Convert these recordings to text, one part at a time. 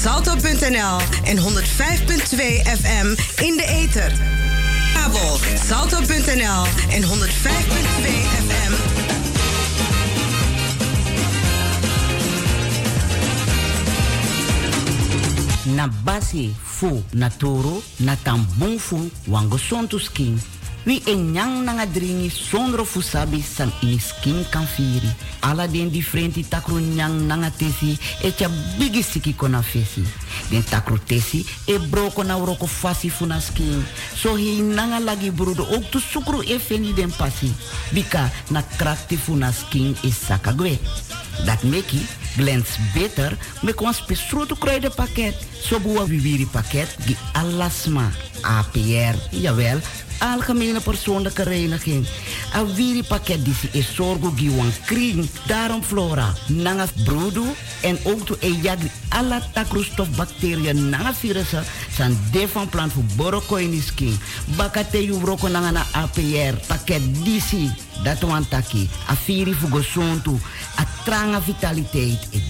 salto.nl en 105.2 FM in de ether. Kabel salto.nl en 105.2 FM. Na basi fu na toro na tambung fu wango. Wi en nyang nanga dringi sondro fusabi san ini skin kan firi. Ala den differenti takru nyang nanga tesi e tja bigi siki kona fesi. Den takru tesi e broko na uroko fasi funa skin. So hi nanga lagi brudo ook tu sukru e feni den pasi. Bika na krakti funa skin is sakagwe. Dat meki glens beter me kon spesrutu kruidenpakket. So buwa viviri pakket gi alasma. APR, jawel, algemene persoonlijke reiniging. A wiri pakket disi is sorgo giwan kring. Daarom flora, nanga broedu en ook to e jagri alla takroestof bacteriën nanga virussen san de van plan voor borokoini skin. Bakate yu broko nanga na APR pakket disi. Dat wan taki. A firi fugo sontu. A vitaliteit. E.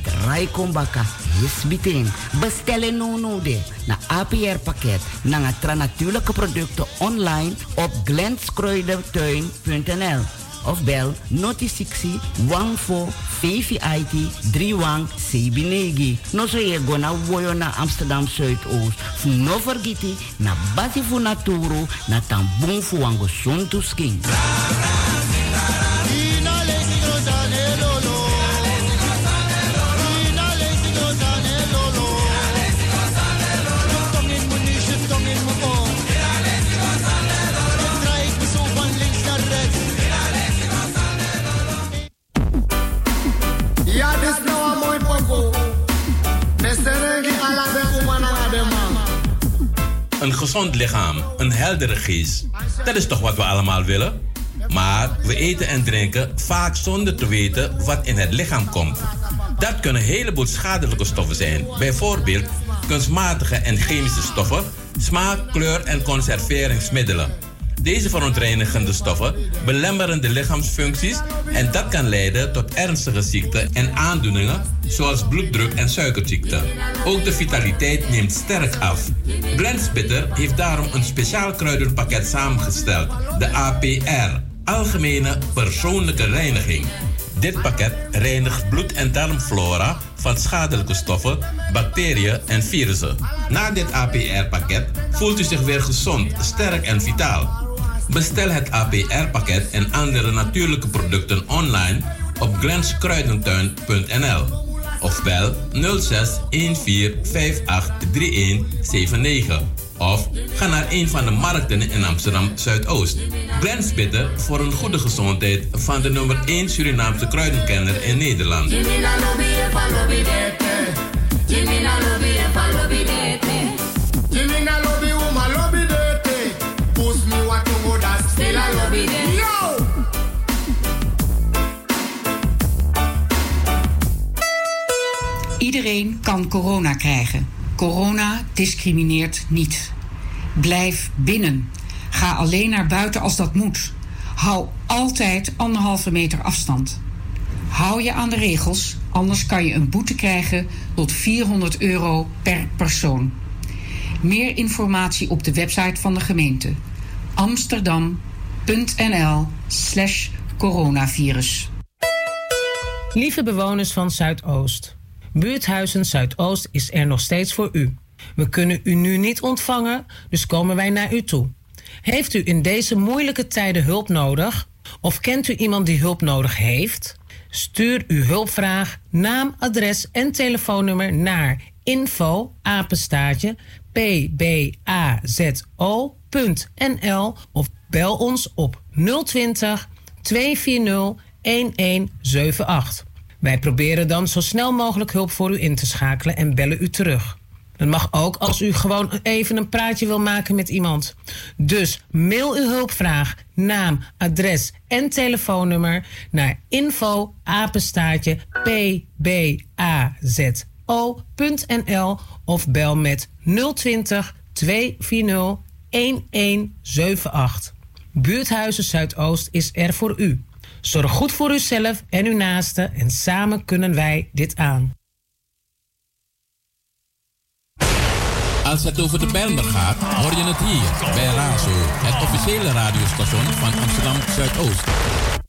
Yes biting. Bestellen no no de. Na APR pakket. Nanga tra natuurlijke producten online op glenskruidertuin.nl of bel noti 60 14 VVIT 31 Sebinegi. No so ye go na na Amsterdam Zuidoost. Fu no vergiti na basi fu na tambung fu wango suntu skin. Een gezond lichaam, een heldere geest. Dat is toch wat we allemaal willen? Maar we eten en drinken vaak zonder te weten wat in het lichaam komt. Dat kunnen een heleboel schadelijke stoffen zijn. Bijvoorbeeld kunstmatige en chemische stoffen, smaak, kleur en conserveringsmiddelen. Deze verontreinigende stoffen belemmeren de lichaamsfuncties en dat kan leiden tot ernstige ziekten en aandoeningen zoals bloeddruk en suikerziekte. Ook de vitaliteit neemt sterk af. Blendspitter heeft daarom een speciaal kruidenpakket samengesteld, de APR, Algemene Persoonlijke Reiniging. Dit pakket reinigt bloed- en darmflora van schadelijke stoffen, bacteriën en virussen. Na dit APR-pakket voelt u zich weer gezond, sterk en vitaal. Bestel het APR-pakket en andere natuurlijke producten online op glenskruidentuin.nl of bel 06 14 58 3179 of ga naar een van de markten in Amsterdam Zuidoost. Glens Bitter voor een goede gezondheid van de nummer 1 Surinaamse kruidenkenner in Nederland. Iedereen kan corona krijgen. Corona discrimineert niet. Blijf binnen. Ga alleen naar buiten als dat moet. Hou altijd anderhalve meter afstand. Hou je aan de regels, anders kan je een boete krijgen tot 400 euro per persoon. Meer informatie op de website van de gemeente amsterdam.nl/slash coronavirus. Lieve bewoners van Zuidoost. Buurthuizen Zuidoost is er nog steeds voor u. We kunnen u nu niet ontvangen, dus komen wij naar u toe. Heeft u in deze moeilijke tijden hulp nodig? Of kent u iemand die hulp nodig heeft? Stuur uw hulpvraag, naam, adres en telefoonnummer naar info apenstaartje pbazo.nl of bel ons op 020 240 1178. Wij proberen dan zo snel mogelijk hulp voor u in te schakelen en bellen u terug. Dat mag ook als u gewoon even een praatje wil maken met iemand. Dus mail uw hulpvraag, naam, adres en telefoonnummer naar info pbazo.nl of bel met 020 240 1178. Buurthuizen Zuidoost is er voor u. Zorg goed voor uzelf en uw naasten en samen kunnen wij dit aan. Als het over de Bijlmer gaat, hoor je het hier bij Razo, het officiële radiostation van Amsterdam Zuidoost.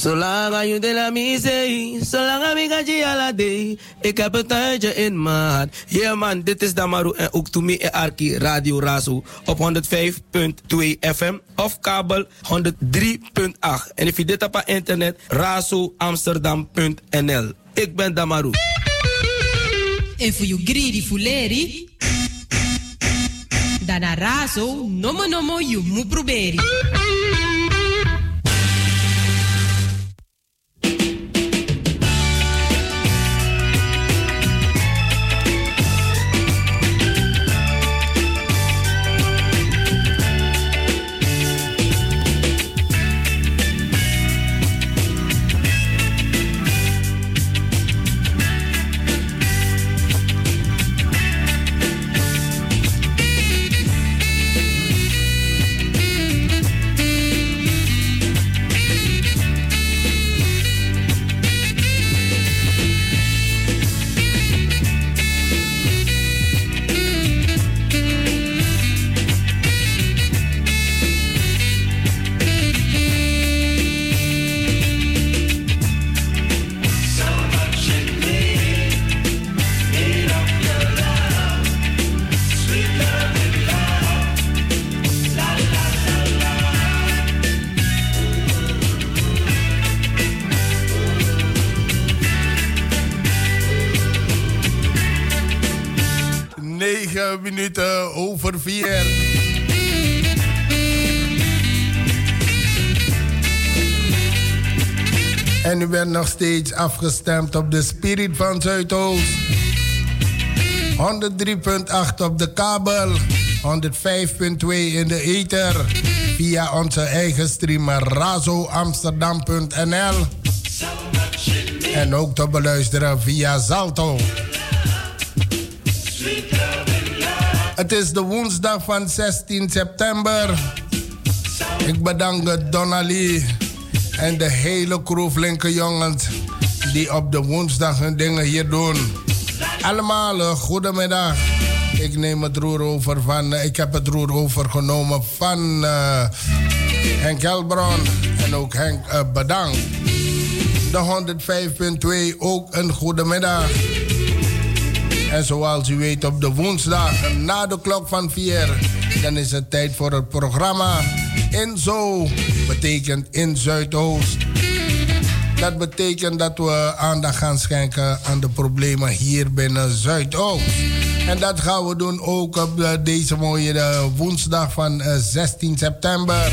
Zolang je de la mise, zolang ik ga ala day. Ik heb een tuintje in maat. Yeah man, dit is Damaru en ook to me en Arki Radio Razo op 105.2 FM of kabel 103.8. En if je dit op internet, razoamsterdam.nl. Ik ben Damaru. En voor you greedy fuleri, dana Razo, nomo nomo you mu proberi. Over 4. En u bent nog steeds afgestemd op de Spirit van Zuidoost. 103.8 op de kabel, 105.2 in de ether. Via onze eigen streamer razoamsterdam.nl. En ook te beluisteren via Zalto. Het is de woensdag van 16 september. Ik bedank Donnelly en de hele crew flinke jongens die op de woensdag hun dingen hier doen. Allemaal uh, goedemiddag. Ik neem het roer over van, uh, ik heb het roer overgenomen van uh, Henk Helbron en ook Henk bedankt. De 105.2 ook een goedemiddag. En zoals u weet op de woensdag na de klok van 4, dan is het tijd voor het programma In Zo, betekent in Zuidoost. Dat betekent dat we aandacht gaan schenken aan de problemen hier binnen Zuidoost. En dat gaan we doen ook op eh, deze mooie eh, woensdag van 16 eh, september.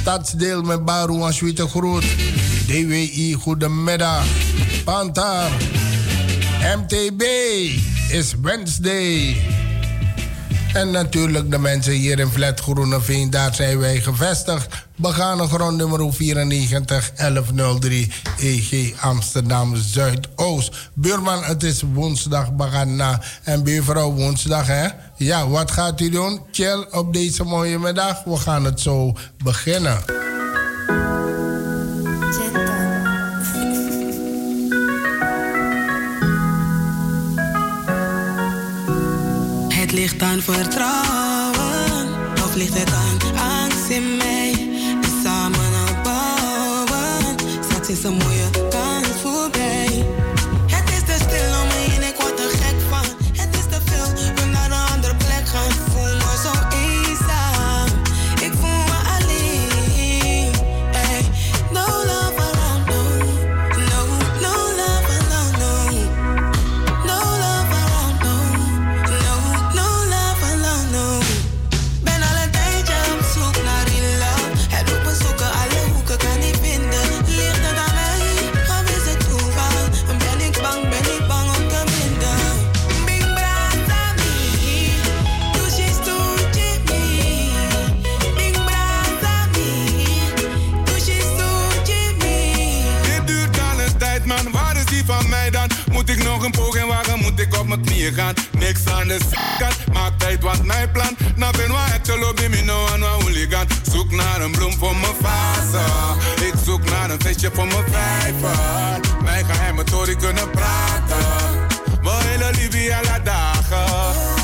Stadsdeel met Baru en Groot. DWI, goedemiddag. Pantar. MTB is Wednesday. En natuurlijk de mensen hier in Flat Groeneveen, daar zijn wij gevestigd. Begane grond nummer 94 1103 EG Amsterdam Zuidoost. Buurman, het is woensdag, Bagana. En buurvrouw, woensdag hè? Ja, wat gaat u doen? Chill op deze mooie middag. We gaan het zo beginnen. Ligt aan vertrouwen. Of ligt het aan mijn knieën gaan. Niks aan de kant, maak tijd wat mijn plan. Nou ben waar het lobby, me no aan waar hooligan. Zoek naar een bloem voor mijn fase. Ik zoek naar een feestje voor mijn vijver. Mijn geheime tory kunnen praten. Mijn hele liefde alle dagen.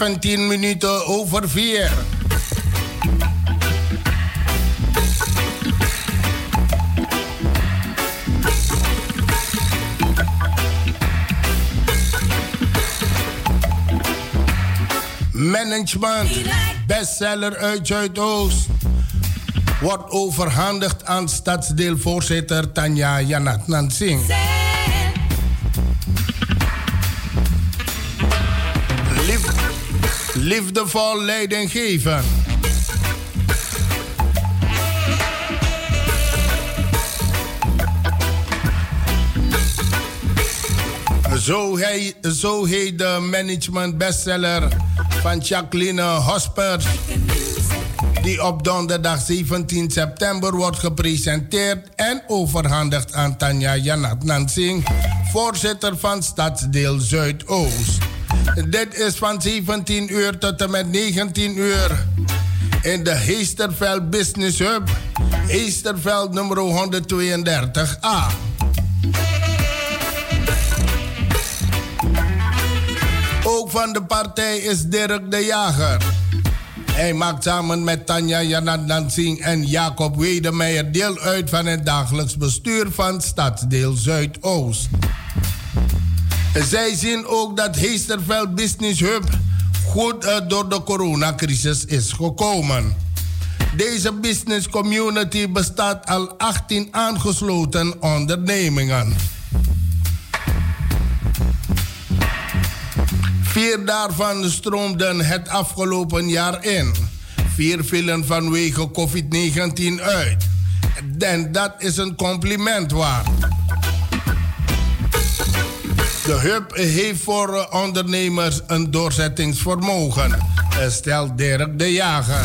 17 minuten over 4. Management, bestseller uit Zuidoost, wordt overhandigd aan stadsdeelvoorzitter Tanja Janat Nansing. liefdevol leiding geven. Zo, zo heet de management bestseller van Jacqueline Hospers. Die op donderdag 17 september wordt gepresenteerd en overhandigd aan Tanja Janat Nansing, voorzitter van Stadsdeel Zuidoost. Dit is van 17 uur tot en met 19 uur. In de Heesterveld Business Hub. Heesterveld nummer 132a. Ook van de partij is Dirk de Jager. Hij maakt samen met Tanja Janandan Singh en Jacob Wedemeyer deel uit van het dagelijks bestuur van Stadsdeel Zuidoost. Zij zien ook dat Heesterveld Business Hub goed uh, door de coronacrisis is gekomen. Deze business community bestaat al 18 aangesloten ondernemingen. Vier daarvan stroomden het afgelopen jaar in. Vier vielen vanwege COVID-19 uit. En dat is een compliment waard. De hub heeft voor ondernemers een doorzettingsvermogen, stelt Dirk de Jager.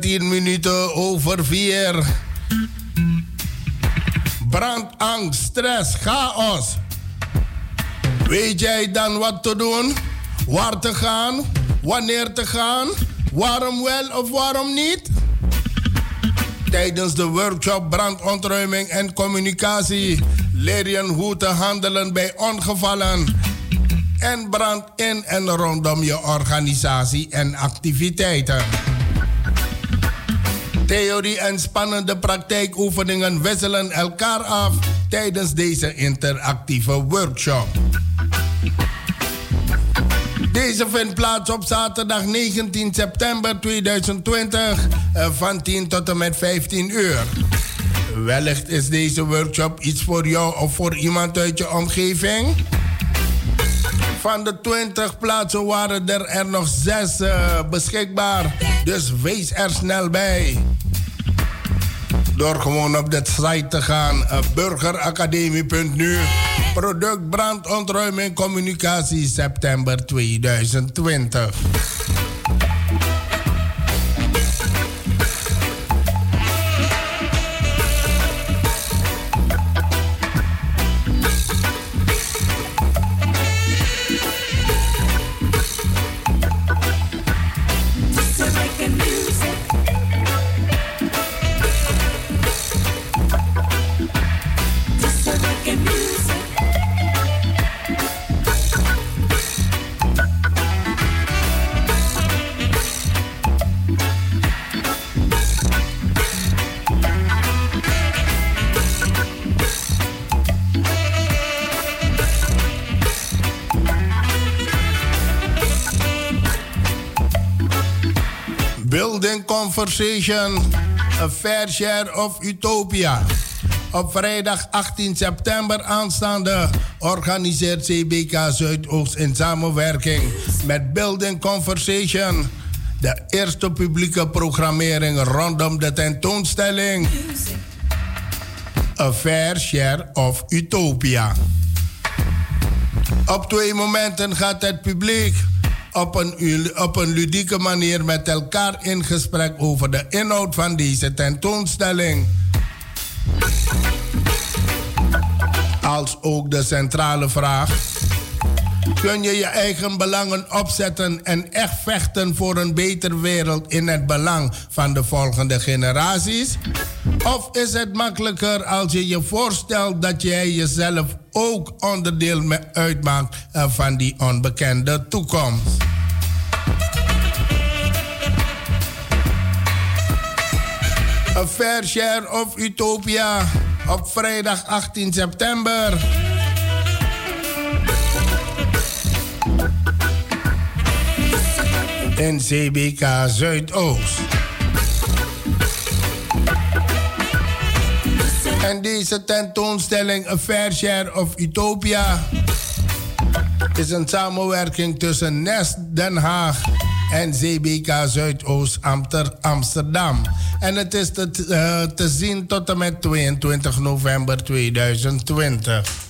19 minuten over 4. Brandangst, stress, chaos. Weet jij dan wat te doen? Waar te gaan? Wanneer te gaan? Waarom wel of waarom niet? Tijdens de workshop brandontruiming en communicatie leer je hoe te handelen bij ongevallen en brand in en rondom je organisatie en activiteiten. Theorie en spannende praktijkoefeningen wisselen elkaar af tijdens deze interactieve workshop. Deze vindt plaats op zaterdag 19 september 2020 eh, van 10 tot en met 15 uur. Wellicht is deze workshop iets voor jou of voor iemand uit je omgeving. Van de 20 plaatsen waren er, er nog 6 uh, eh, beschikbaar. Dus wees er snel bij. Door gewoon op de site te gaan, uh, burgeracademie.nu. Product brandontruiming communicatie september 2020. Conversation, A Fair Share of Utopia. Op vrijdag 18 september aanstaande organiseert CBK Zuidoost in samenwerking met Building Conversation de eerste publieke programmering rondom de tentoonstelling A Fair Share of Utopia. Op twee momenten gaat het publiek op een, op een ludieke manier met elkaar in gesprek over de inhoud van deze tentoonstelling. Als ook de centrale vraag: kun je je eigen belangen opzetten en echt vechten voor een betere wereld in het belang van de volgende generaties? Of is het makkelijker als je je voorstelt dat jij jezelf ook onderdeel uitmaakt eh, van die onbekende toekomst? A Fair Share of Utopia op vrijdag 18 september. In CBK Zuidoost. En deze tentoonstelling A Fair Share of Utopia is een samenwerking tussen Nest Den Haag en CBK Zuidoost Amsterdam. En het is te, uh, te zien tot en met 22 november 2020.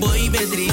boy, you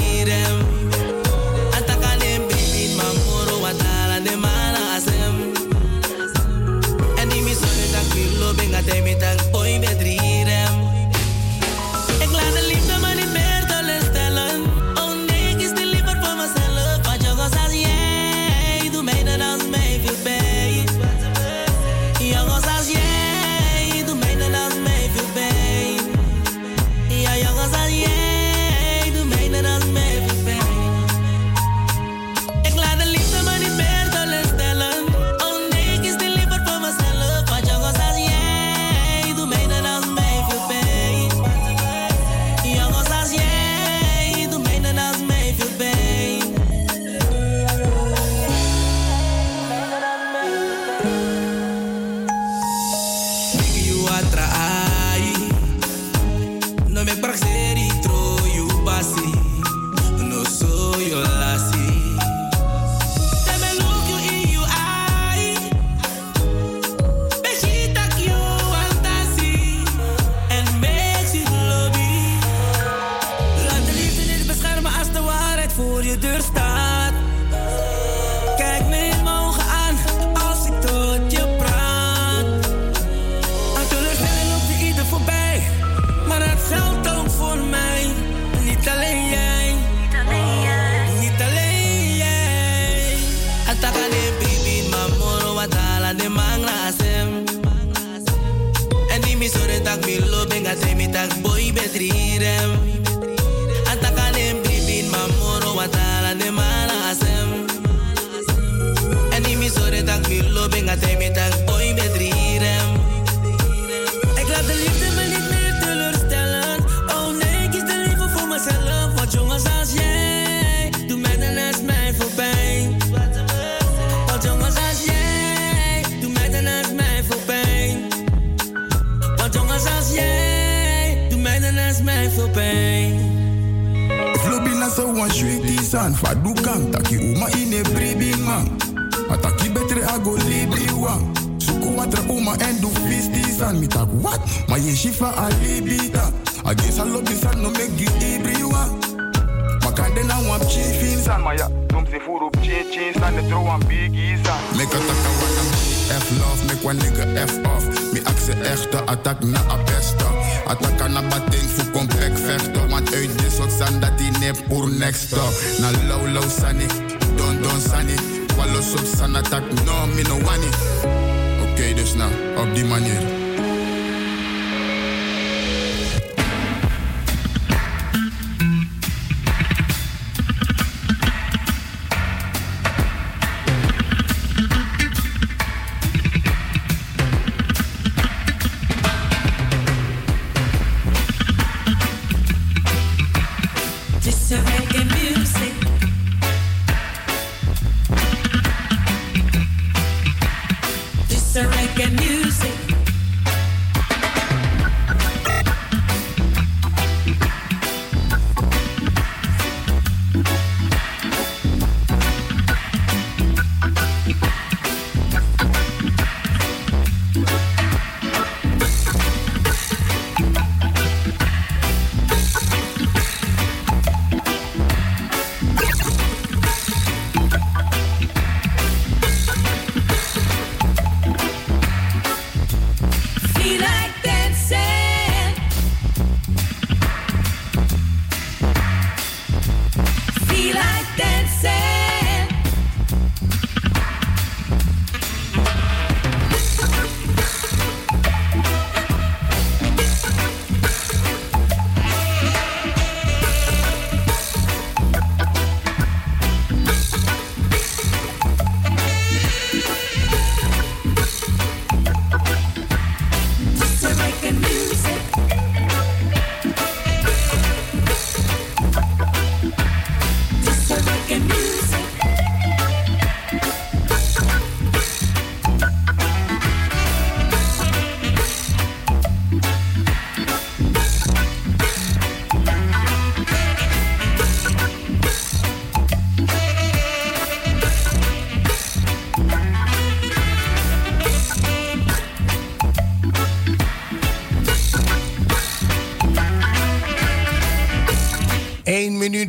Mm-hmm.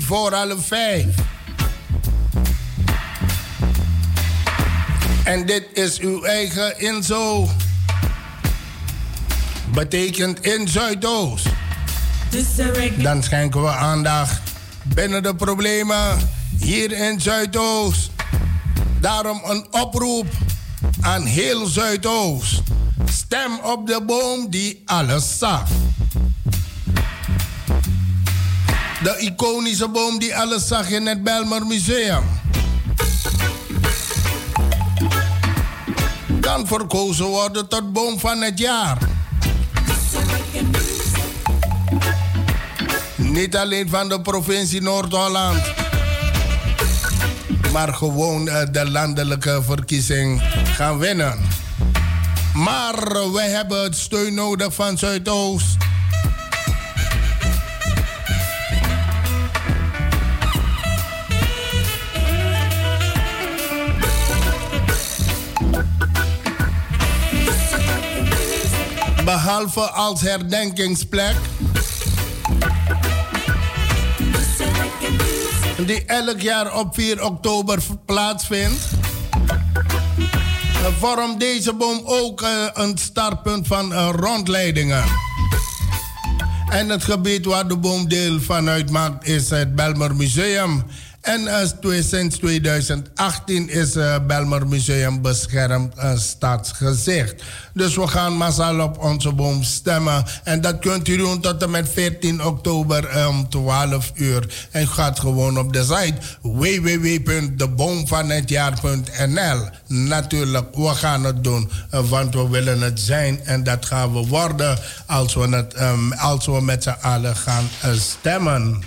Voor half vijf. En dit is uw eigen inzo. Betekent in Zuidoost. Dan schenken we aandacht binnen de problemen hier in Zuidoost. Daarom een oproep aan heel Zuidoost. Stem op de boom die alles zag. De iconische boom die alles zag in het Belmer Museum. Kan verkozen worden tot boom van het jaar. Niet alleen van de provincie Noord-Holland, maar gewoon eh, de landelijke verkiezing gaan winnen. Maar we hebben het steun nodig van Zuidoost. Behalve als herdenkingsplek. Die elk jaar op 4 oktober plaatsvindt vormt deze boom ook uh, een startpunt van uh, rondleidingen. En het gebied waar de boom deel van uitmaakt is het Belmer Museum. En sinds 2018 is uh, Belmer Museum beschermd uh, staatsgezicht. Dus we gaan massaal op onze boom stemmen. En dat kunt u doen tot en met 14 oktober om 12 uur. En gaat gewoon op de site www.deboomvanhetjaar.nl. Natuurlijk, we gaan het doen, want we willen het zijn. En dat gaan we worden als we, um, als we met z'n allen gaan stemmen.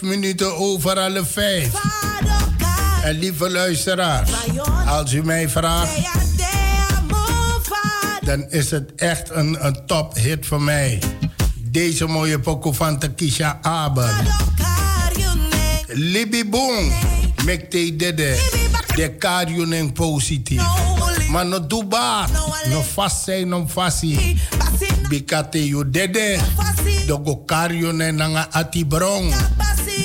Minuten over alle vijf. En lieve luisteraars, als u mij vraagt, dan is het echt een, een tophit voor mij. Deze mooie pokoe van Takisha Abel. Libi Boom, mekte dede, de karioning positief. Maar no duba, no zijn, no fasi. Bikate you dede, dogo karioning nanga ati brong.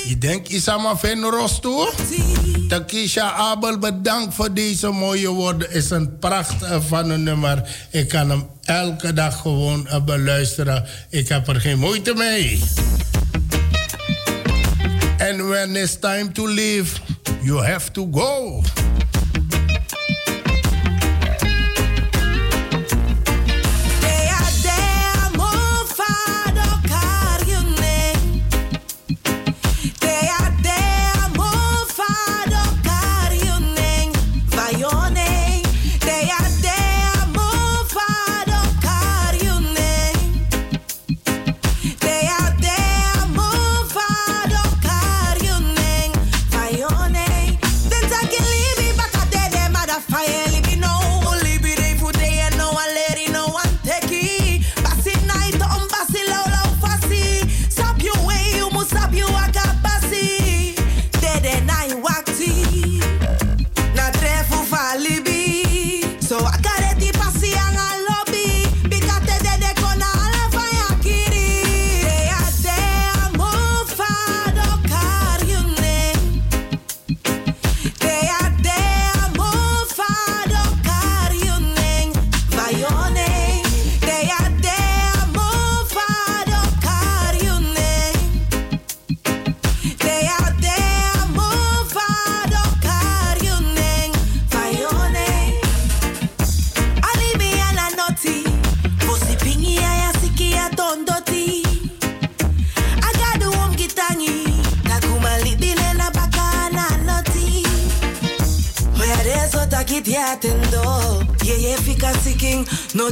Je denkt, Isama Venros toe? Takisha Abel, bedankt voor deze mooie woorden. Is een pracht van een nummer. Ik kan hem elke dag gewoon beluisteren. Ik heb er geen moeite mee. And when it's time to leave, you have to go.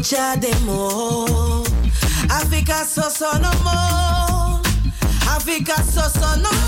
No cha demo. Africa so so no more. Africa so so no more.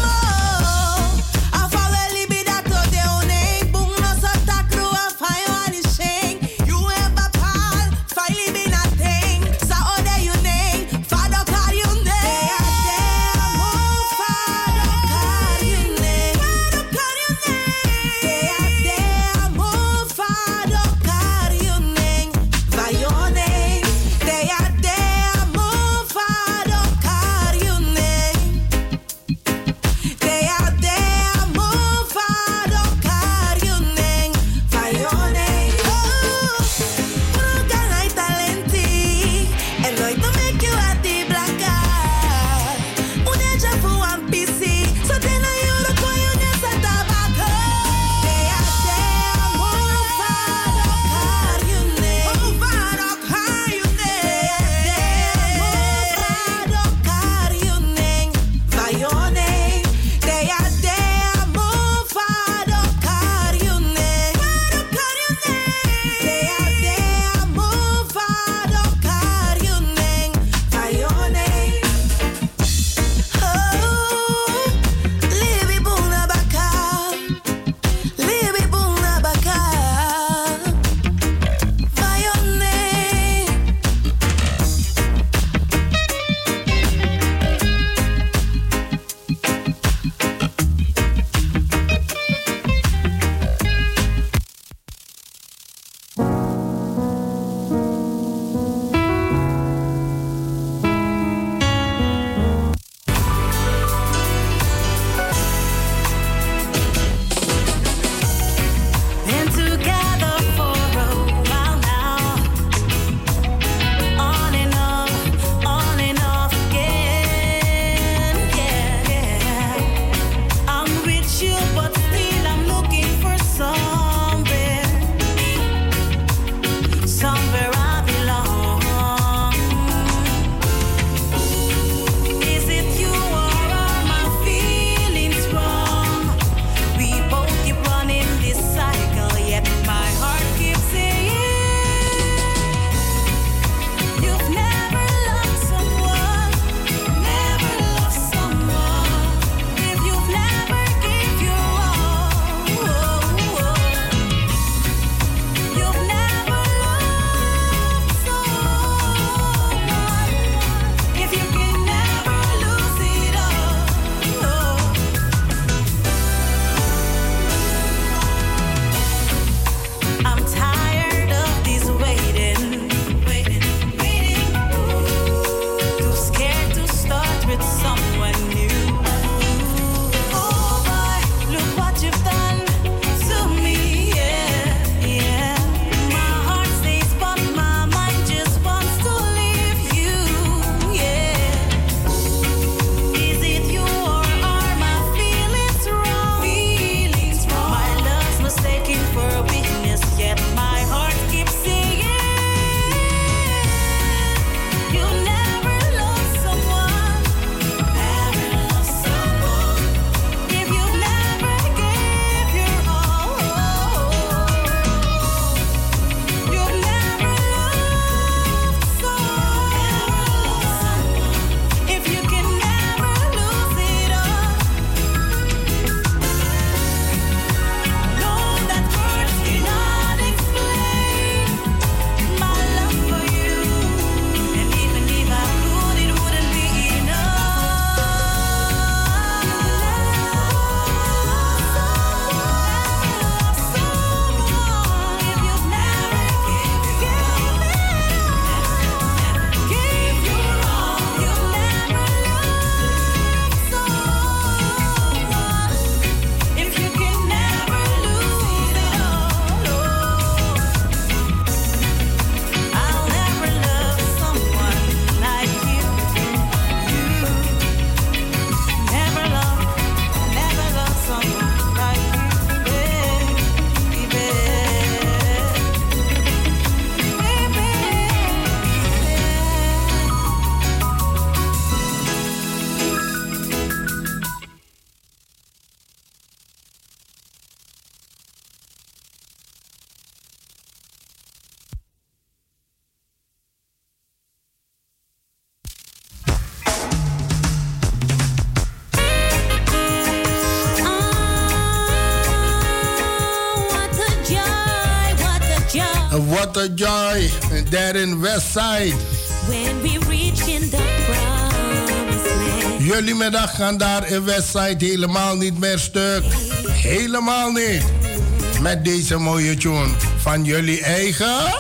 joy in Westside. When we reach in the. Jullie middag gaan daar in Westside helemaal niet meer stuk. Helemaal niet. Met deze mooie tune van jullie eigen...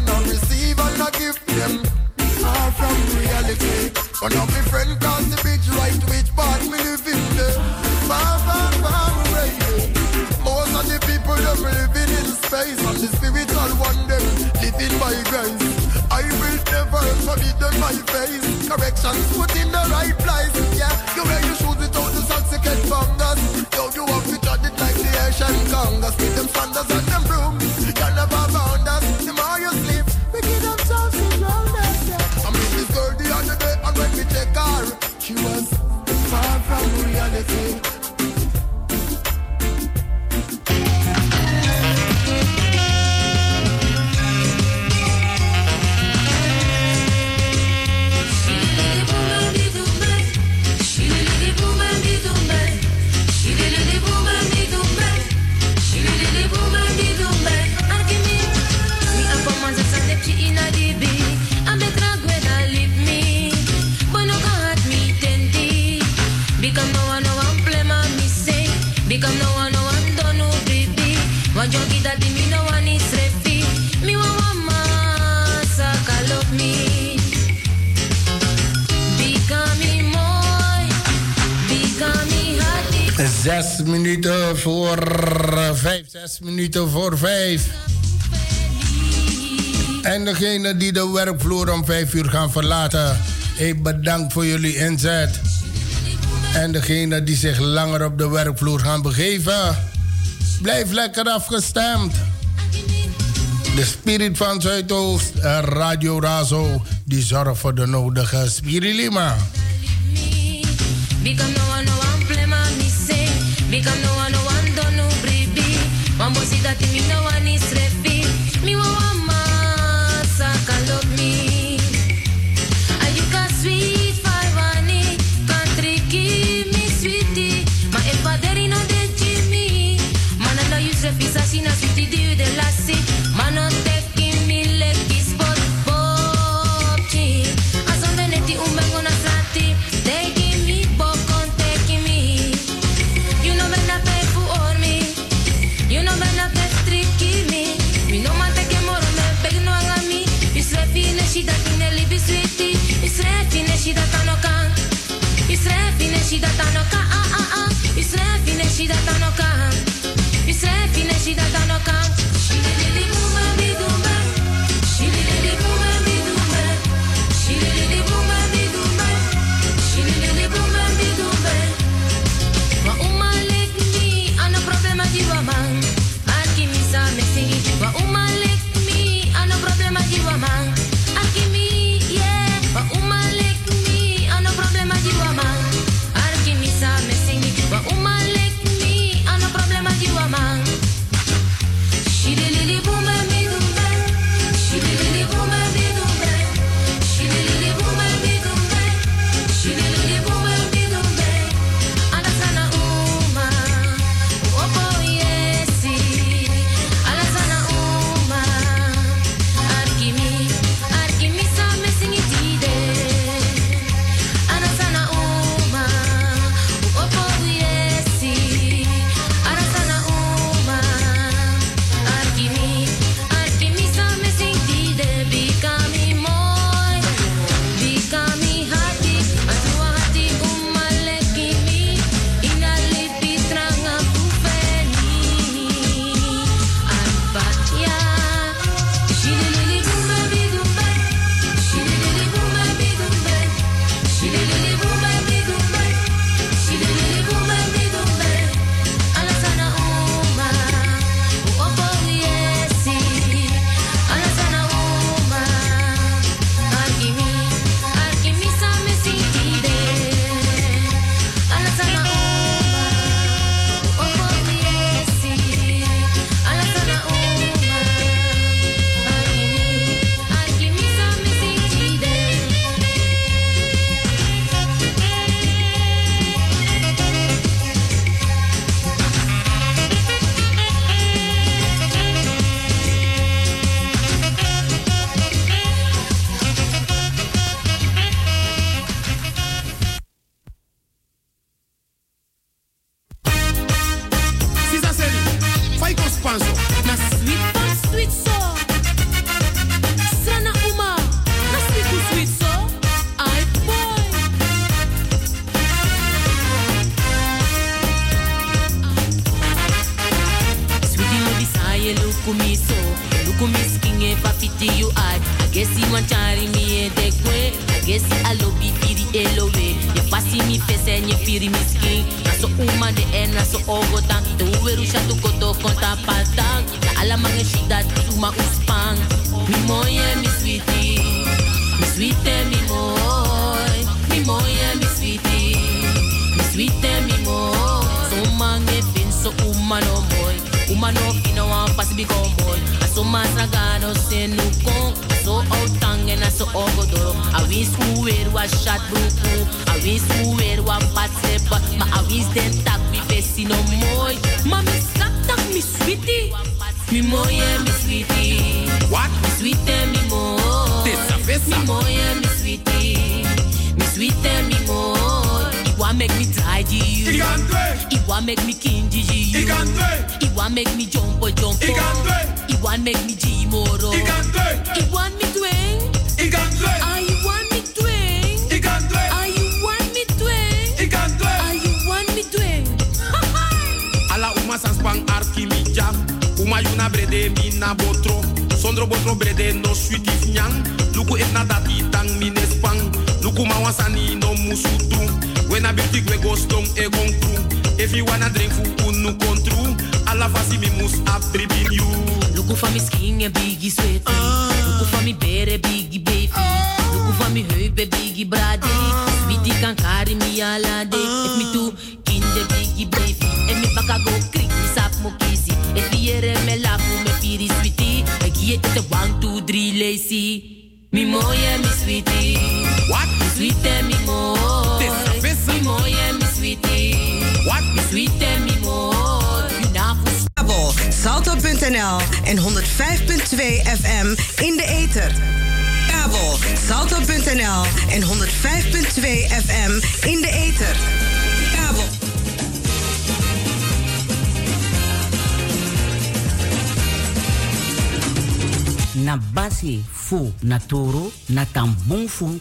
never no receive and I give them far from reality. One of my friend crossed the bridge right which part me live in there. Far, far, far away. Most of the people them living in space and the spiritual one them living by grace. I will never forbid them my face. Corrections put in the right place. Yeah, you wear your shoes without the socks to get fungus. Yo, you have to judge it like the Asian Congress. With them sandals and them brooms. You never you. Zes minuten voor eh, vijf, zes minuten voor vijf. En degene die de werkvloer om vijf uur gaan verlaten, ik bedankt voor jullie inzet. En degene die zich langer op de werkvloer gaan begeven, blijf lekker afgestemd. De Spirit van Zuidoost Radio Razo, die zorgt voor de nodige spirilima. Become no one, no one, don't know, baby. Mambo, dat that. salto.nl en 105.2 FM in de ether. Kabel, salto.nl en 105.2 FM in de ether. Kabel. na basi fu na toro na fu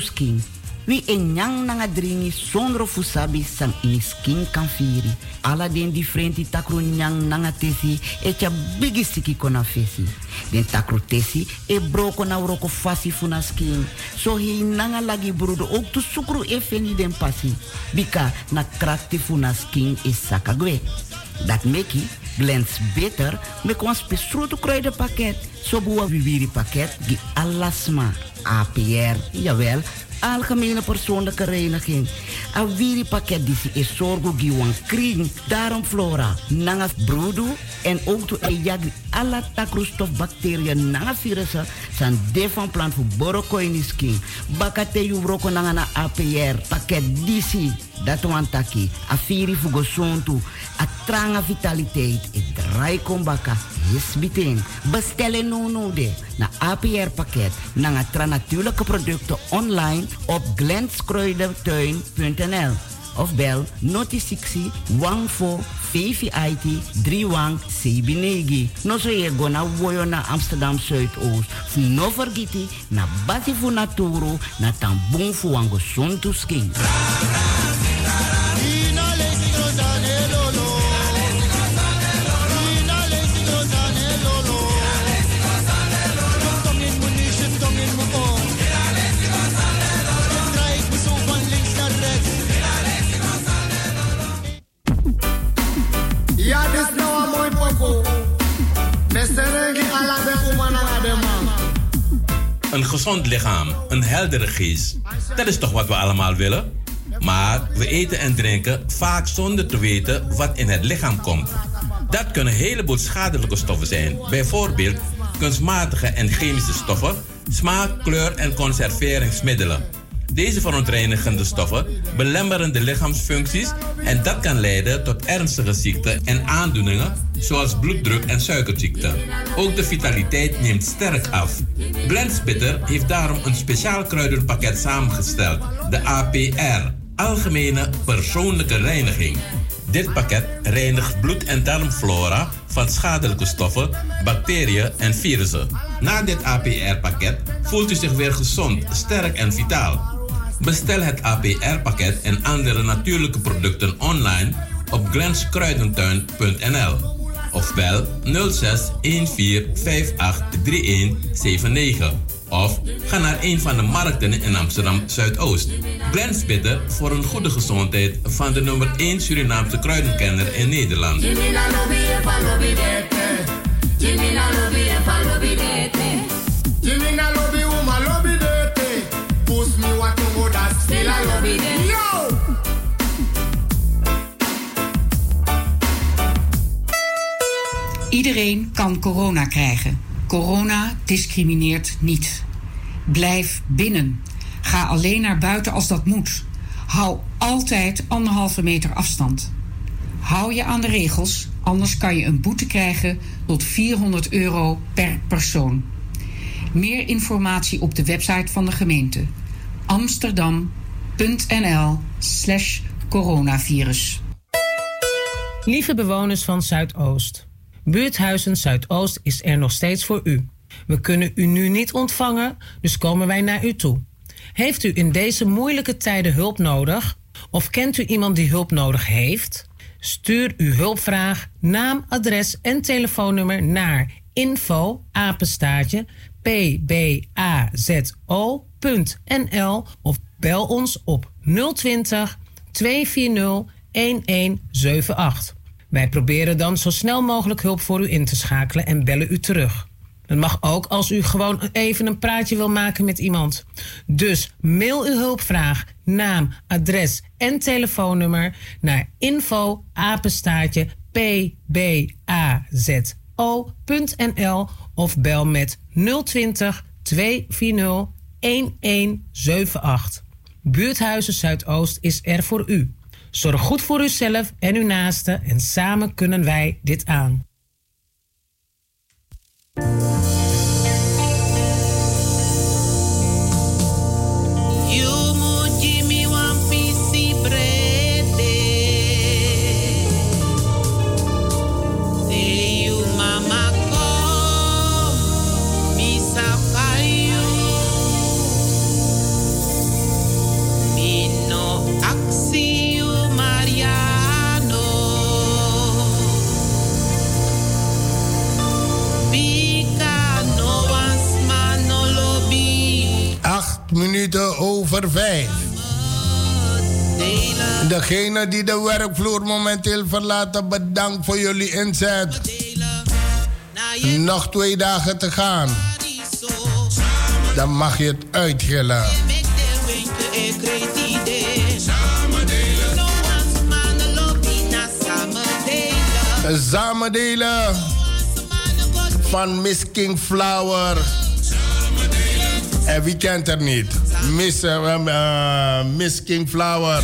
skin. Wi en nyang nanga dringi sondro fu sabi san skin kan firi. Ala den differenti takru nyang nanga tesi e cha bigi siki kona fesi. Den takru tesi e broko na uroko fasi fu na skin. So hi nanga lagi brudo ook tu sukru e feni den pasi. Bika na krakti fu na skin is sakagwe. Dat meki blends beter met ons besproten kruidenpakket. Zo boa viviri pakket die alasma APR, jawel, algemene persoonlijke reiniging. A viri pakket die is zorgo giwan kring, daarom flora, nanga broedu en ook to e jagri alla takroestof bacteriën nanga virussen san de van plant voor borokoini skin. Bakate yu broko nanga na APR pakket disi. Dat wan taki, a firi fugo sontu, a tranga vitaliteit, e draai kombaka, yes biting. Bestellen de, na APR pakket, na tra natuurlijke producten online op glenskruidertuin.nl of bel noti 60 14 VVIT 31 Sebinegi. No so ye go na woyo na Amsterdam Zuidoost. Fu no vergiti na basi fu na tambung fu wango sontu skin. Een gezond lichaam, een heldere geest. Dat is toch wat we allemaal willen? Maar we eten en drinken vaak zonder te weten wat in het lichaam komt. Dat kunnen een heleboel schadelijke stoffen zijn. Bijvoorbeeld kunstmatige en chemische stoffen, smaak, kleur en conserveringsmiddelen. Deze verontreinigende stoffen belemmeren de lichaamsfuncties en dat kan leiden tot ernstige ziekten en aandoeningen zoals bloeddruk en suikerziekte. Ook de vitaliteit neemt sterk af. Blendspitter heeft daarom een speciaal kruidenpakket samengesteld, de APR, Algemene Persoonlijke Reiniging. Dit pakket reinigt bloed- en darmflora van schadelijke stoffen, bacteriën en virussen. Na dit APR-pakket voelt u zich weer gezond, sterk en vitaal. Bestel het APR-pakket en andere natuurlijke producten online op glenskruidentuin.nl of bel 06 14 58 3179 of ga naar een van de markten in Amsterdam Zuidoost. Glens bidden voor een goede gezondheid van de nummer 1 Surinaamse kruidenkenner in Nederland. Lobby e e Yo! Iedereen kan corona krijgen. Corona discrimineert niet. Blijf binnen. Ga alleen naar buiten als dat moet. Hou altijd anderhalve meter afstand. Hou je aan de regels, anders kan je een boete krijgen tot 400 euro per persoon. Meer informatie op de website van de gemeente amsterdam.nl/slash coronavirus. Lieve bewoners van Zuidoost. Buurthuizen Zuidoost is er nog steeds voor u. We kunnen u nu niet ontvangen, dus komen wij naar u toe. Heeft u in deze moeilijke tijden hulp nodig? Of kent u iemand die hulp nodig heeft? Stuur uw hulpvraag, naam, adres en telefoonnummer naar info pbazo.nl of bel ons op 020 240 1178. Wij proberen dan zo snel mogelijk hulp voor u in te schakelen en bellen u terug. Dat mag ook als u gewoon even een praatje wil maken met iemand. Dus mail uw hulpvraag, naam, adres en telefoonnummer naar info apenstaartje pbazo.nl of bel met 020 240 1178. Buurthuizen Zuidoost is er voor u. Zorg goed voor uzelf en uw naasten en samen kunnen wij dit aan. Minuten over vijf. Degene die de werkvloer momenteel verlaten, bedankt voor jullie inzet. Nog twee dagen te gaan. Dan mag je het uitgillen. Samen delen van Miss King Flower. En wie kent er niet? Miss, eh, eh, Miss King Flower.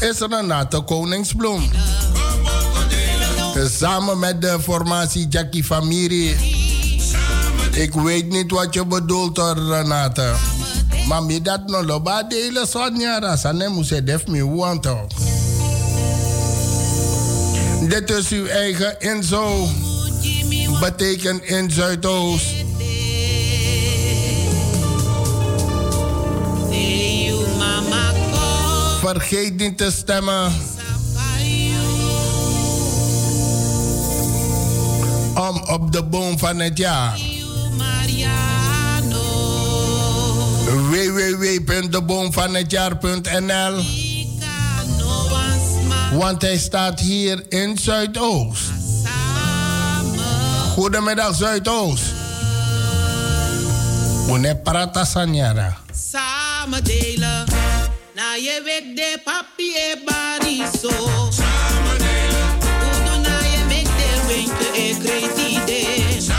Is er een koningsbloem. Samen met de formatie Jackie Famiri. Ik weet niet wat je bedoelt Renate. Maar mi dat no loba delen Sonja Rasane moest def mi want. Dit is uw eigen inzo. Betekent in Zuidoost. Vergeet niet te stemmen. Om op de boom van het jaar. www.deboomvanhetjaar.nl Want hij staat hier in Zuidoost. Goedemiddag Zuidoost. Une prata sanyara. Samen delen. Na je weet de papi e bariso. Samen delen. Udo na je mek de winkel e kredide. Samen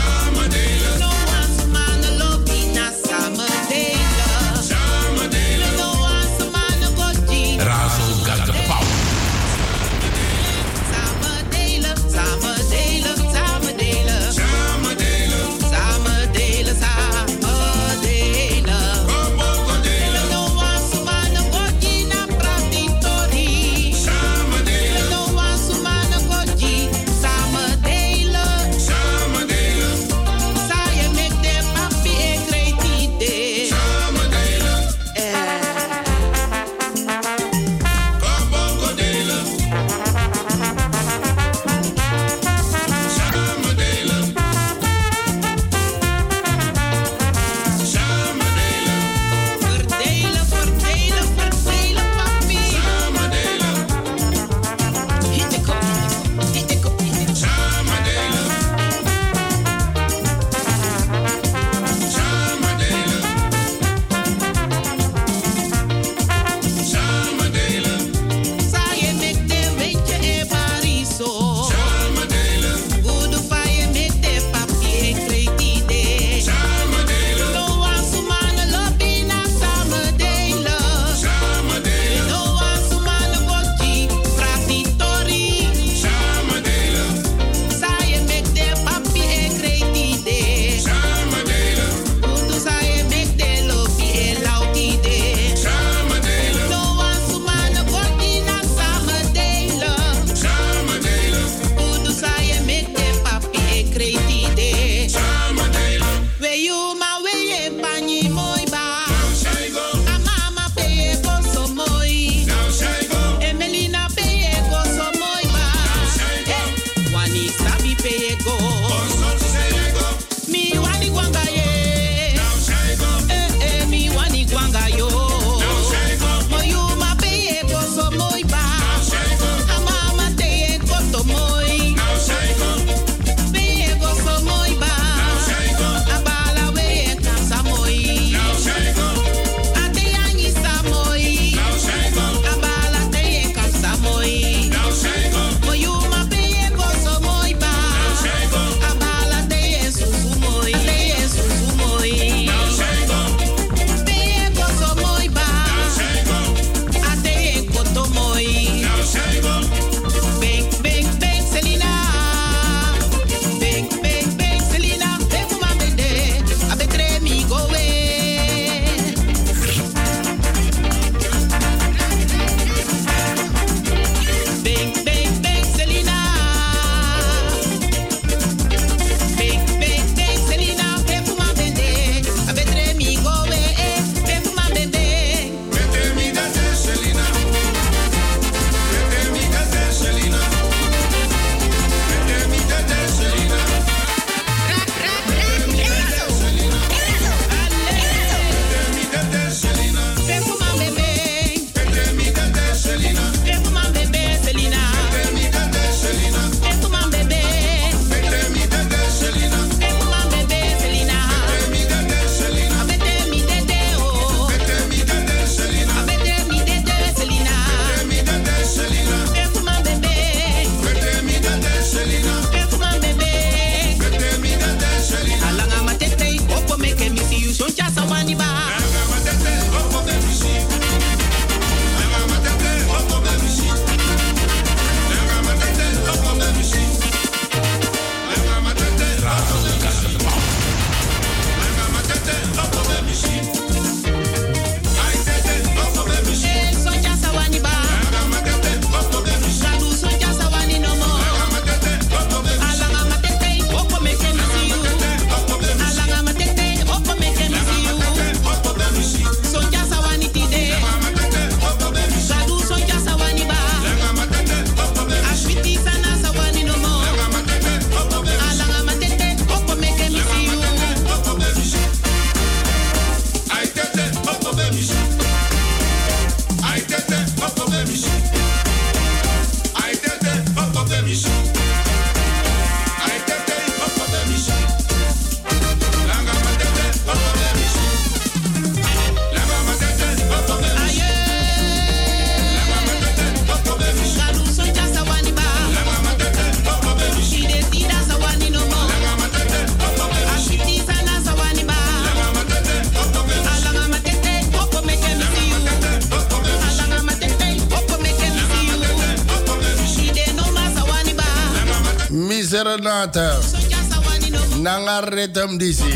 Nanga rhythm disi.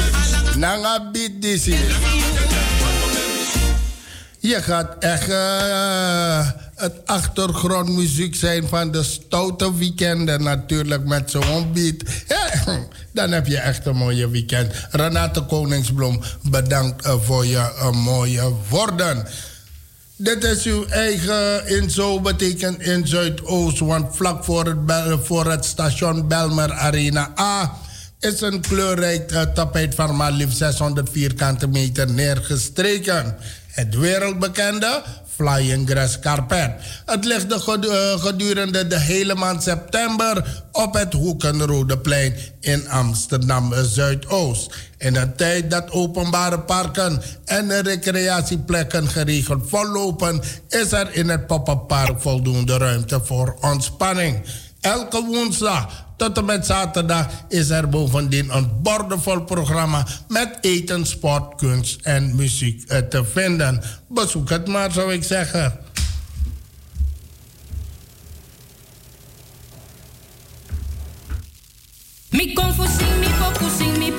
Nanga beat disi. Je gaat echt uh, het achtergrondmuziek zijn van de stoute weekenden natuurlijk met zo'n beat. dan heb je echt een mooie weekend. Renate Koningsbloem, bedankt uh, voor je uh, mooie woorden. Dit is uw eigen inzo betekent in Zuidoost, want vlak voor het, voor het station Belmer Arena A is een kleurrijk uh, tapijt van maar liefst 600 vierkante meter neergestreken. Het wereldbekende Flying Grass Carpet. Het ligt de gedurende de hele maand september op het Hoekenrodeplein in Amsterdam Zuidoost. In de tijd dat openbare parken en recreatieplekken geregeld vollopen, is er in het pop-up park voldoende ruimte voor ontspanning. Elke woensdag tot en met zaterdag is er bovendien een bordenvol programma met eten, sport, kunst en muziek te vinden. Bezoek het maar, zou ik zeggen. Mi confusing, mi focusing, mi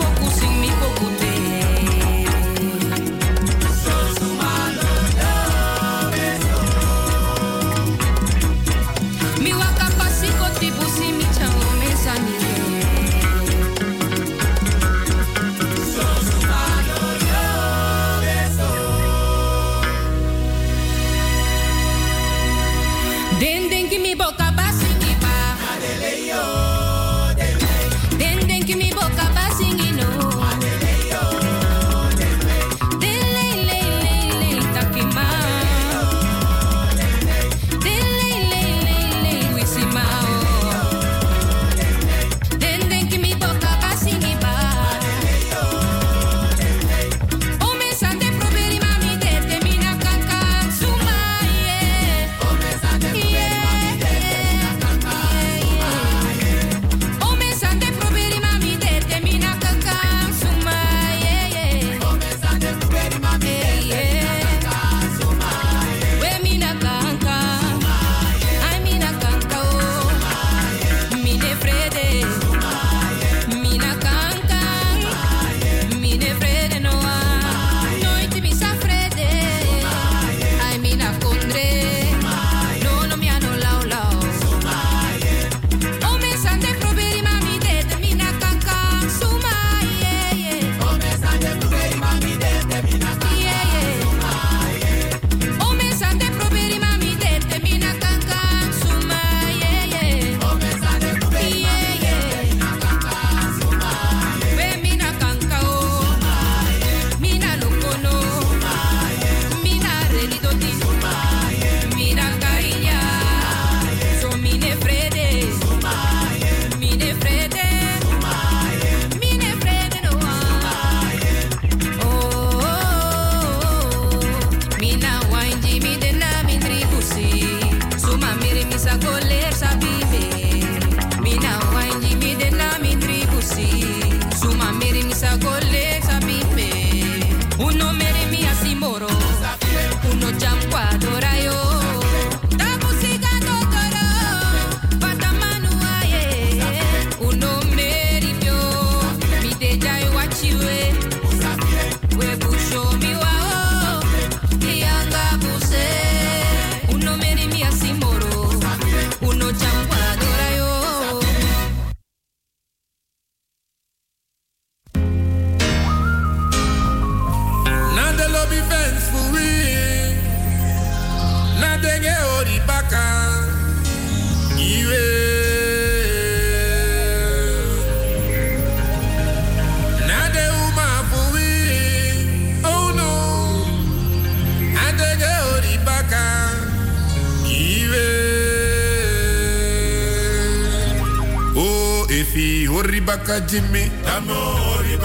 baka jimmy damo ori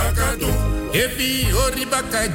baka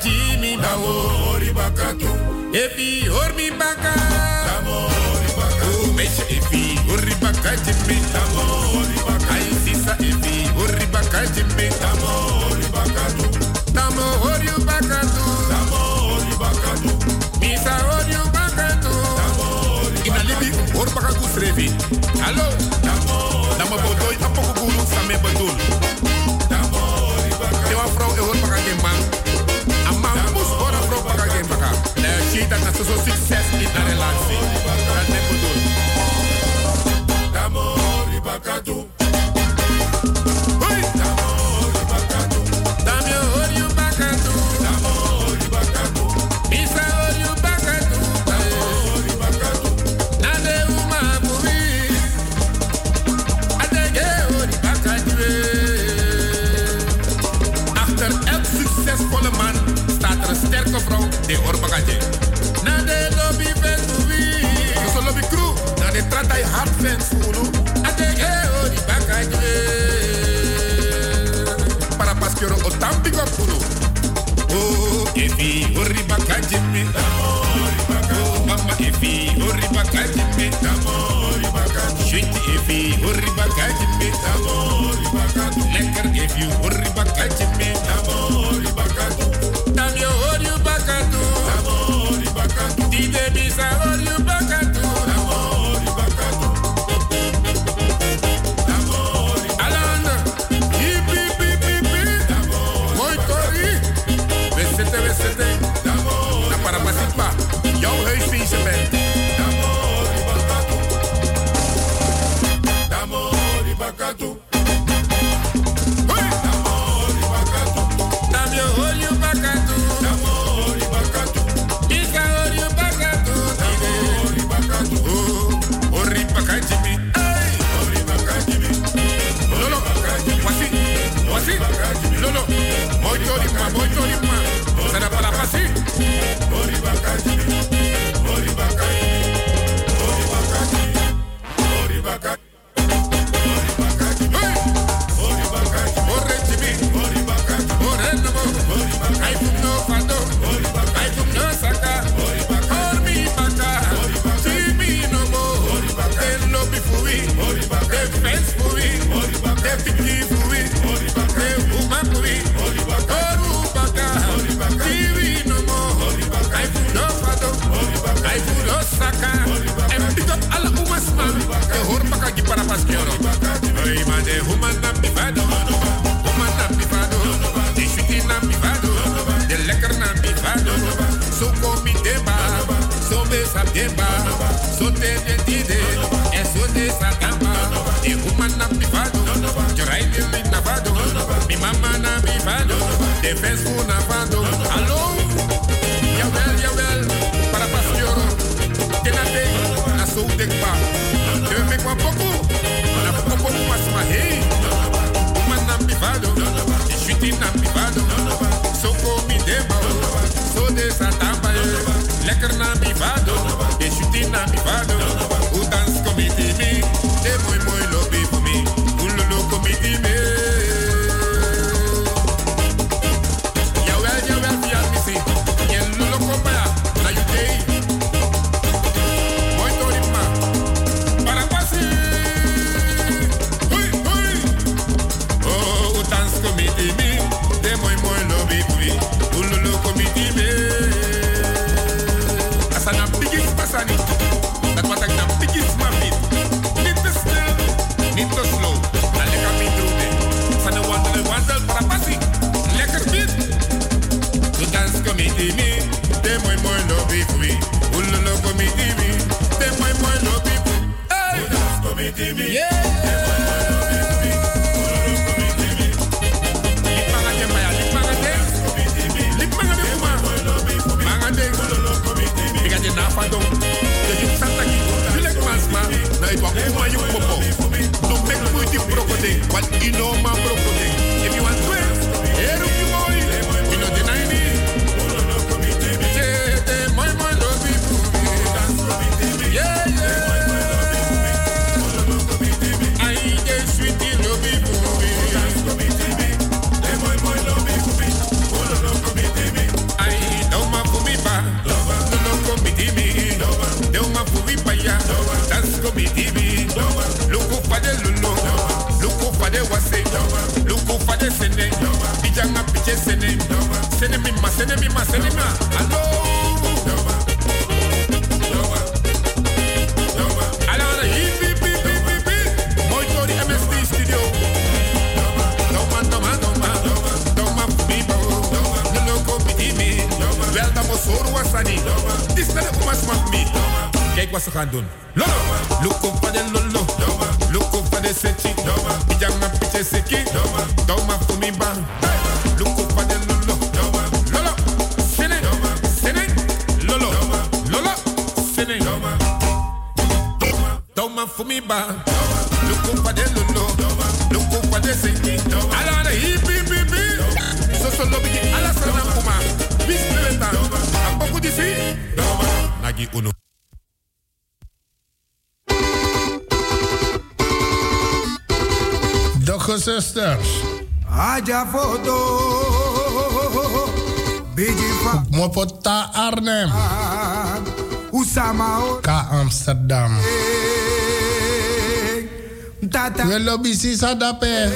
sisa dape.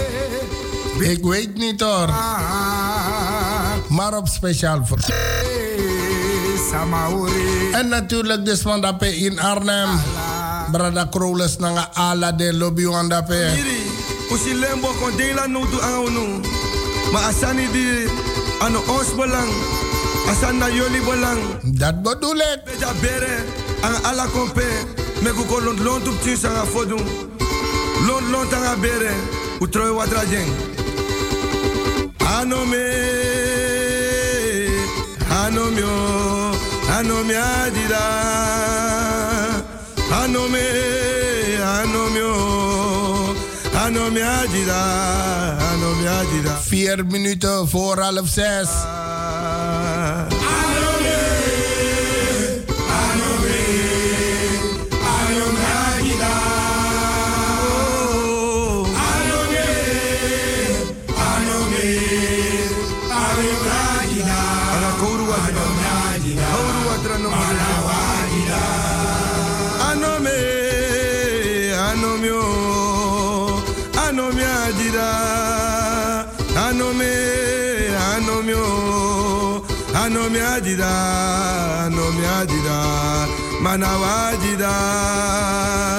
Ik weet niet hoor. Maar op speciaal voor. En natuurlijk de man dape in Arnhem. Brada Kroles nanga ala de lobby wan dape. Usi lembo kon ding la no du no. Maar asani di ano ons belang. Asan na jullie belang. Dat bedoel ik. Beja bere aan ala kompe. Me lont op sanga fodum. Lont lont anga bere. Utroy wadra jeng. Ano me. Ano mio. Ano mi adida. Ano me. Ano mio. Ano mi adida. Ano mi adida. Vier minuten voor half zes. O, anome adida, anome adida. Manawajida. Anome,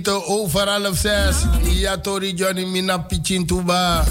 minuten over half 6. Ja, Tori Johnny Mina Pichintuba.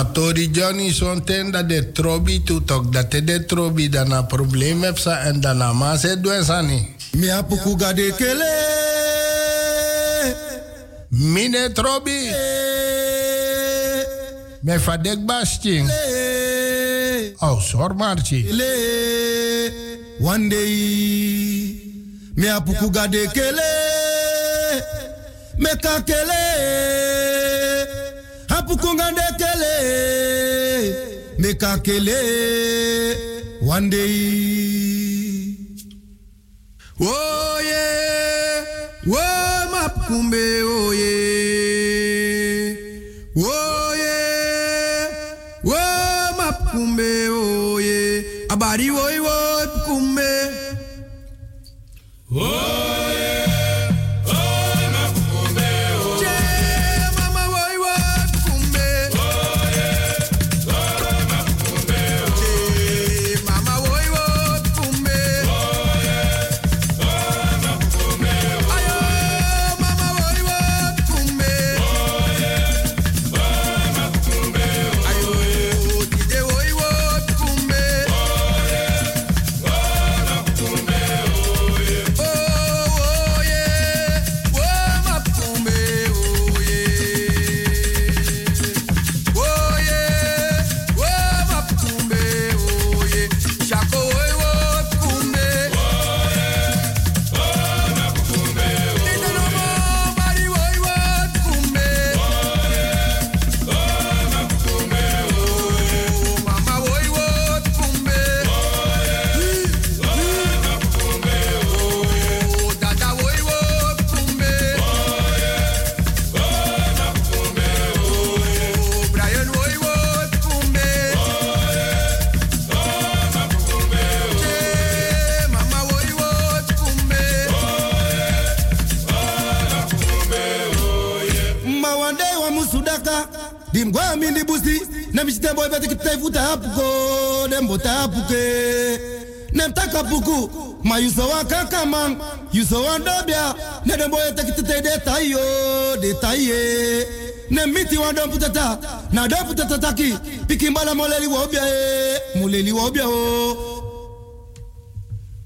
Matori Johnny zonten dat de trobi tutok dat de trobi dan een probleem heeft sa en dan een maas het doen apuku gade kele. Mine trobi. Me fadek basting. Oh, sor marchi. One day. Mi apuku gade kele. Me ka kele. Apuku gade kele. Me ka kele. One day. Oh yeah, oh mapkumbe, oh yeah, oh yeah, oh mapkumbe, oh yeah, abari wo bota hapuke nem taka puku ma yuso wa kaka man. Yuso wa dobia ne dem boy te kipte de tayo de taye. Nem miti wa dom putata. Na dom putata taki. Pikimbala moleli wa obia e. Moleli wa obia o.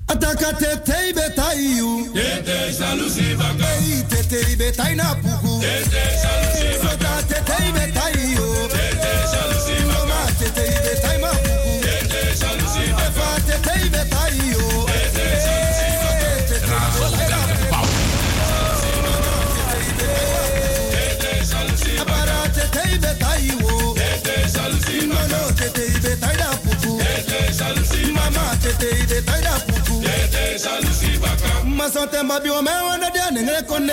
Ataka tete ibe tayu Tete salusi baka. Tete ibe na puku. Tete salusi Ma son temba bi o me wanda dia nengre konde.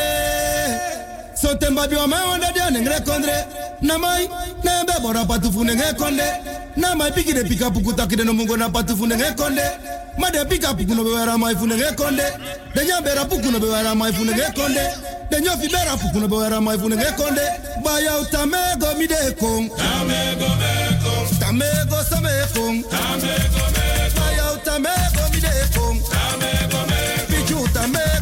Son temba bi o me wanda dia nengre konde. Na mai na be bora patu fu nengre konde. Na mai piki de pika puku takide no mungo na patu fu nengre konde. Ma de pika puku no be wera mai fu nengre konde. De nya bera puku no be wera mai fu nengre konde. De nya fi bera puku no be wera mai fu nengre konde. Ba ya utamego mi de kong. Tamego me kong. Tamego same me. Ba ya I make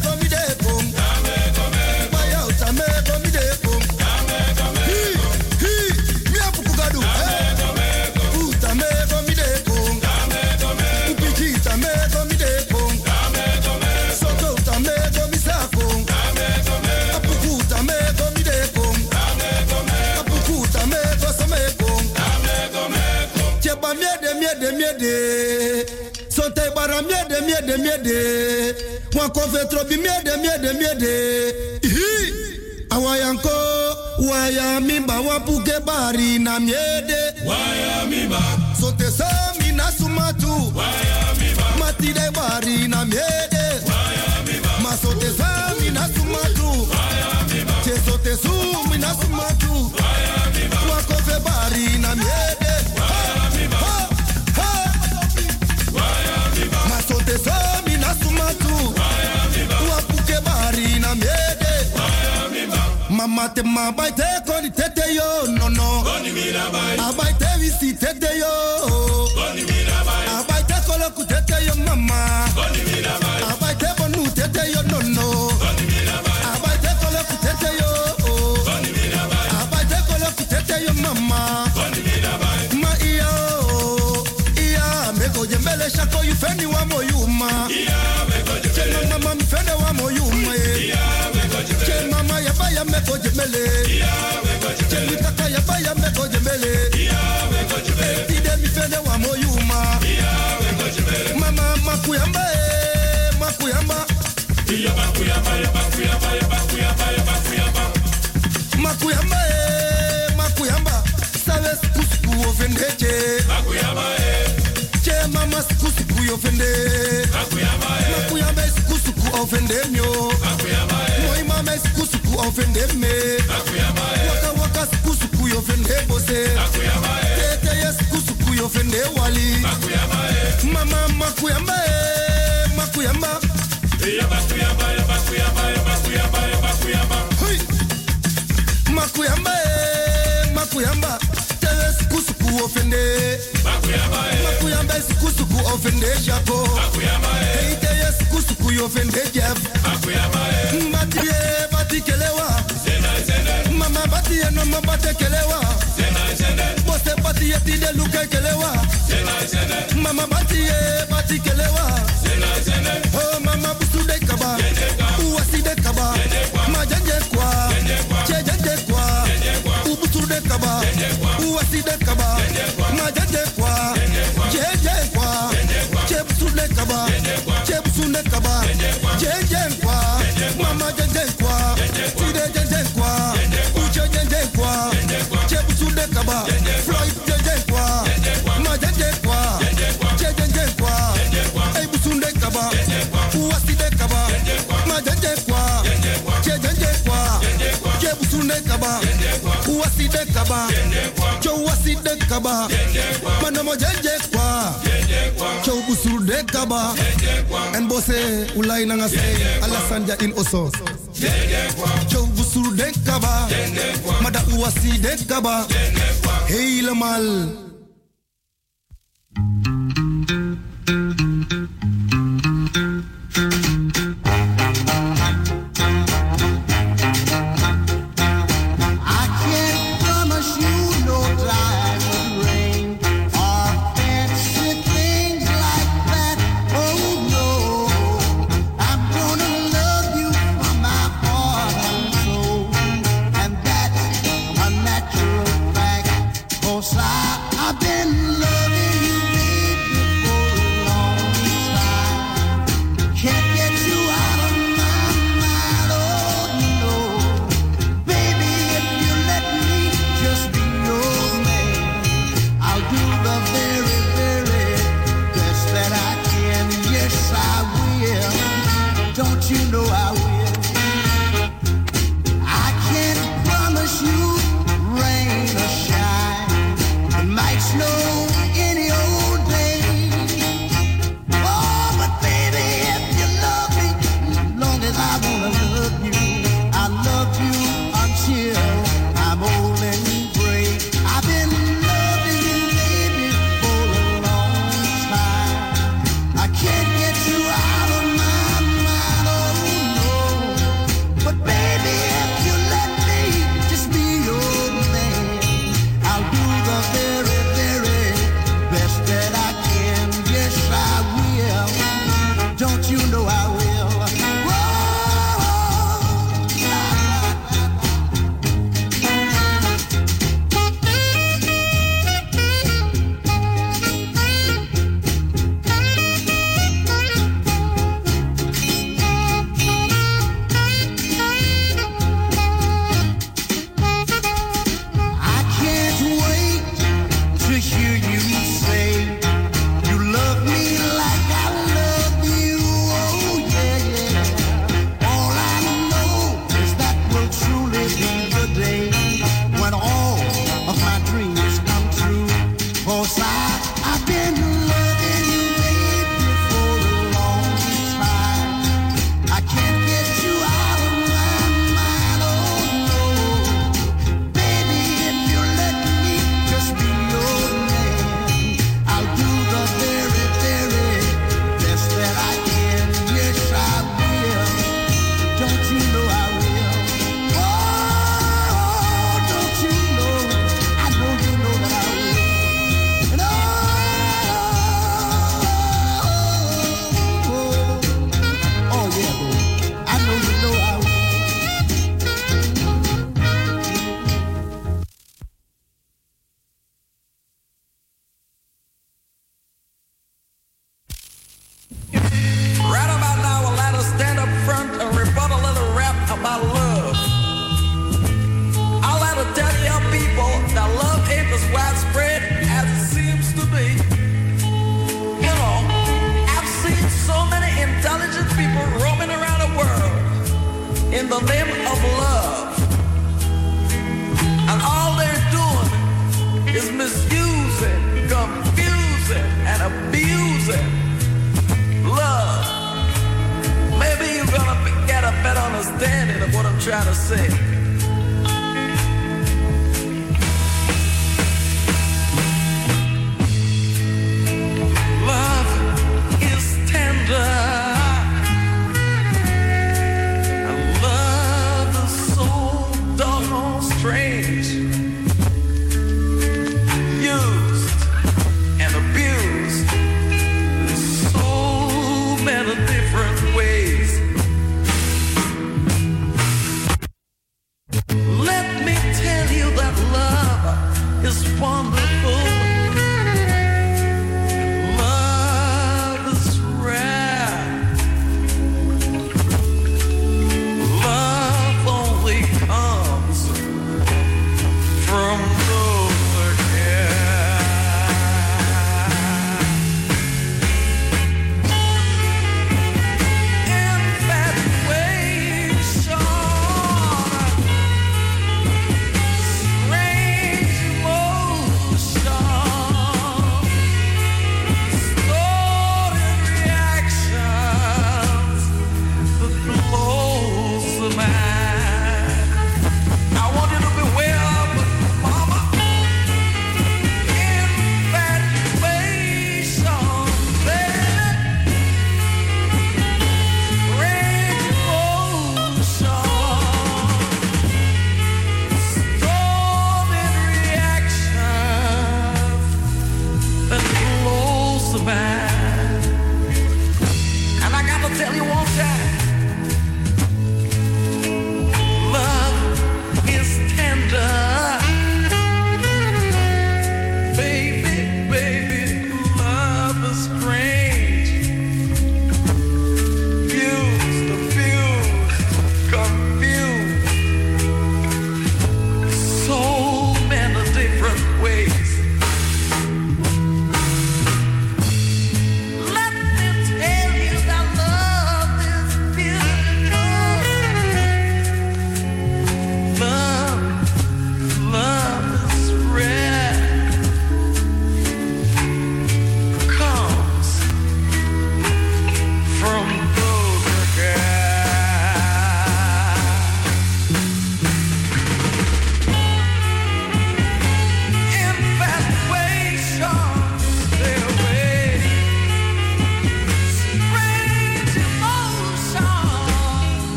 miede miede miede. Wan kofe trobi miede miede miede. Ihi. Awayanko. Waya mimba wapuke bari na miede. Waya mimba. So te sami na sumatu. Waya mimba. Mati de bari na miede. Waya mimba. Ma so te sami na sumatu. Waya mimba. Te so te sumi na sumatu. Mama te ma bai te koni tete yo no no. Koni mira bai. Abai te visi tete yo. Koni mira bai. Abai te kolo ku tete yo mama. Koni mira bai. Abai te bonu tete yo no no. Me go jembele. Iya me go Che mi kaka ya ba ya me go jembele. Iya me go Eti de mi fende wa mo yuma. Iya me go Mama makuyamba eh makuyamba. Makuyamba ya makuyamba ya makuyamba ya makuyamba. Makuyamba makuyamba. Sabes kusku ofendeche. Makuyamba eh. Che mama kusku ofende. Makuyamba eh. Makuyamba kusku ofende myo. Makuyamba mama kusku ofende me. Eh. Waka waka kusku ofende bose. Eh. Tete yes ofende wali. Eh. Mama makuyamba eh makuyamba. Makuyamba ya makuyamba ya makuyamba ya makuyamba. Makuyamba eh makuyamba. Ofende. Makuyamba eh. Makuyamba ofende japo. Makuyamba eh. Teles kusku ofende jef. Makuyamba eh. Mama bati eh no mama bati kelewa. Zena zena. Bose bati eh ti de luke kelewa. Mama bati eh bati kelewa. Oh mama busu de kaba. Uwasi de kaba. Ma jenje kwa. Che jenje kwa. Ubusu de kaba. Uwasi de kaba. Ma jenje kwa. Jenje kwa. Che busu de kaba. De kaba. Uwasi de kaba. Che uwasi de kaba. Mana mo jenje kwa. Che busu de kaba. En bose ulai nanga se. Alasanja in oso. Che busu de kaba. Mada uwasi de kaba. Helemaal.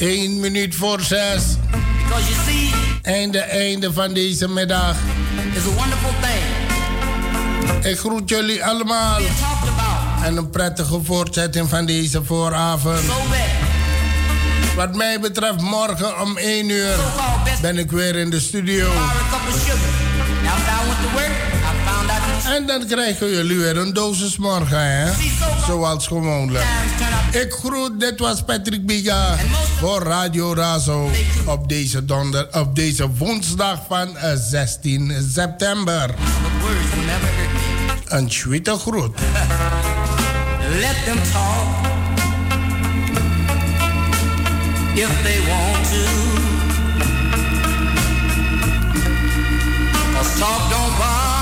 1 minuut voor 6. See, einde, einde van deze middag. It's a wonderful thing. Ik groet jullie allemaal. En een prettige voortzetting van deze vooravond. Wat mij betreft, morgen om 1 uur so ben ik weer in de studio. Now, en dan krijgen jullie weer een dosis morgen, hè? Zoals gewoonlijk. Ik groet, dit was Patrick Biga voor Radio Razo op deze, donder, op deze woensdag van eh, 16 september. Een sweete groet. Let them talk if they want to. Cause don't buy.